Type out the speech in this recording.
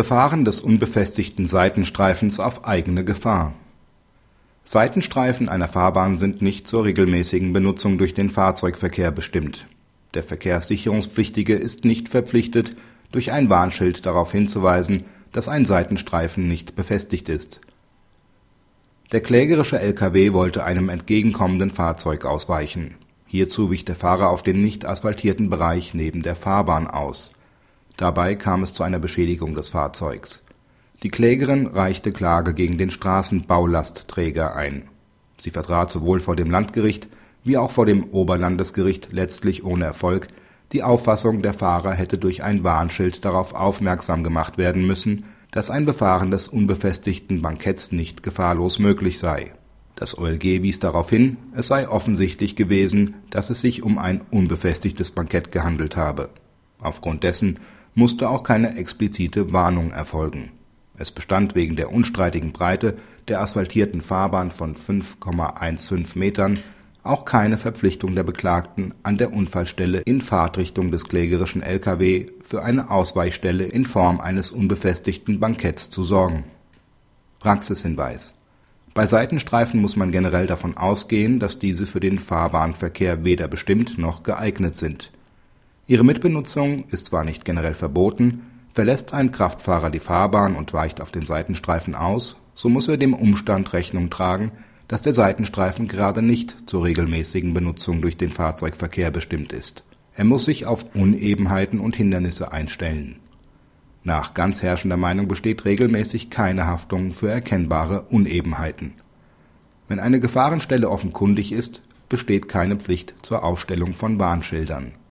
Befahren des unbefestigten Seitenstreifens auf eigene Gefahr Seitenstreifen einer Fahrbahn sind nicht zur regelmäßigen Benutzung durch den Fahrzeugverkehr bestimmt. Der Verkehrssicherungspflichtige ist nicht verpflichtet, durch ein Warnschild darauf hinzuweisen, dass ein Seitenstreifen nicht befestigt ist. Der klägerische LKW wollte einem entgegenkommenden Fahrzeug ausweichen. Hierzu wich der Fahrer auf den nicht asphaltierten Bereich neben der Fahrbahn aus. Dabei kam es zu einer Beschädigung des Fahrzeugs. Die Klägerin reichte Klage gegen den Straßenbaulastträger ein. Sie vertrat sowohl vor dem Landgericht wie auch vor dem Oberlandesgericht letztlich ohne Erfolg die Auffassung, der Fahrer hätte durch ein Warnschild darauf aufmerksam gemacht werden müssen, dass ein Befahren des unbefestigten Banketts nicht gefahrlos möglich sei. Das OLG wies darauf hin, es sei offensichtlich gewesen, dass es sich um ein unbefestigtes Bankett gehandelt habe. Aufgrund dessen musste auch keine explizite Warnung erfolgen. Es bestand wegen der unstreitigen Breite der asphaltierten Fahrbahn von 5,15 Metern auch keine Verpflichtung der Beklagten, an der Unfallstelle in Fahrtrichtung des klägerischen Lkw für eine Ausweichstelle in Form eines unbefestigten Banketts zu sorgen. Praxishinweis Bei Seitenstreifen muss man generell davon ausgehen, dass diese für den Fahrbahnverkehr weder bestimmt noch geeignet sind. Ihre Mitbenutzung ist zwar nicht generell verboten, verlässt ein Kraftfahrer die Fahrbahn und weicht auf den Seitenstreifen aus, so muss er dem Umstand Rechnung tragen dass der Seitenstreifen gerade nicht zur regelmäßigen Benutzung durch den Fahrzeugverkehr bestimmt ist. Er muss sich auf Unebenheiten und Hindernisse einstellen. Nach ganz herrschender Meinung besteht regelmäßig keine Haftung für erkennbare Unebenheiten. Wenn eine Gefahrenstelle offenkundig ist, besteht keine Pflicht zur Aufstellung von Warnschildern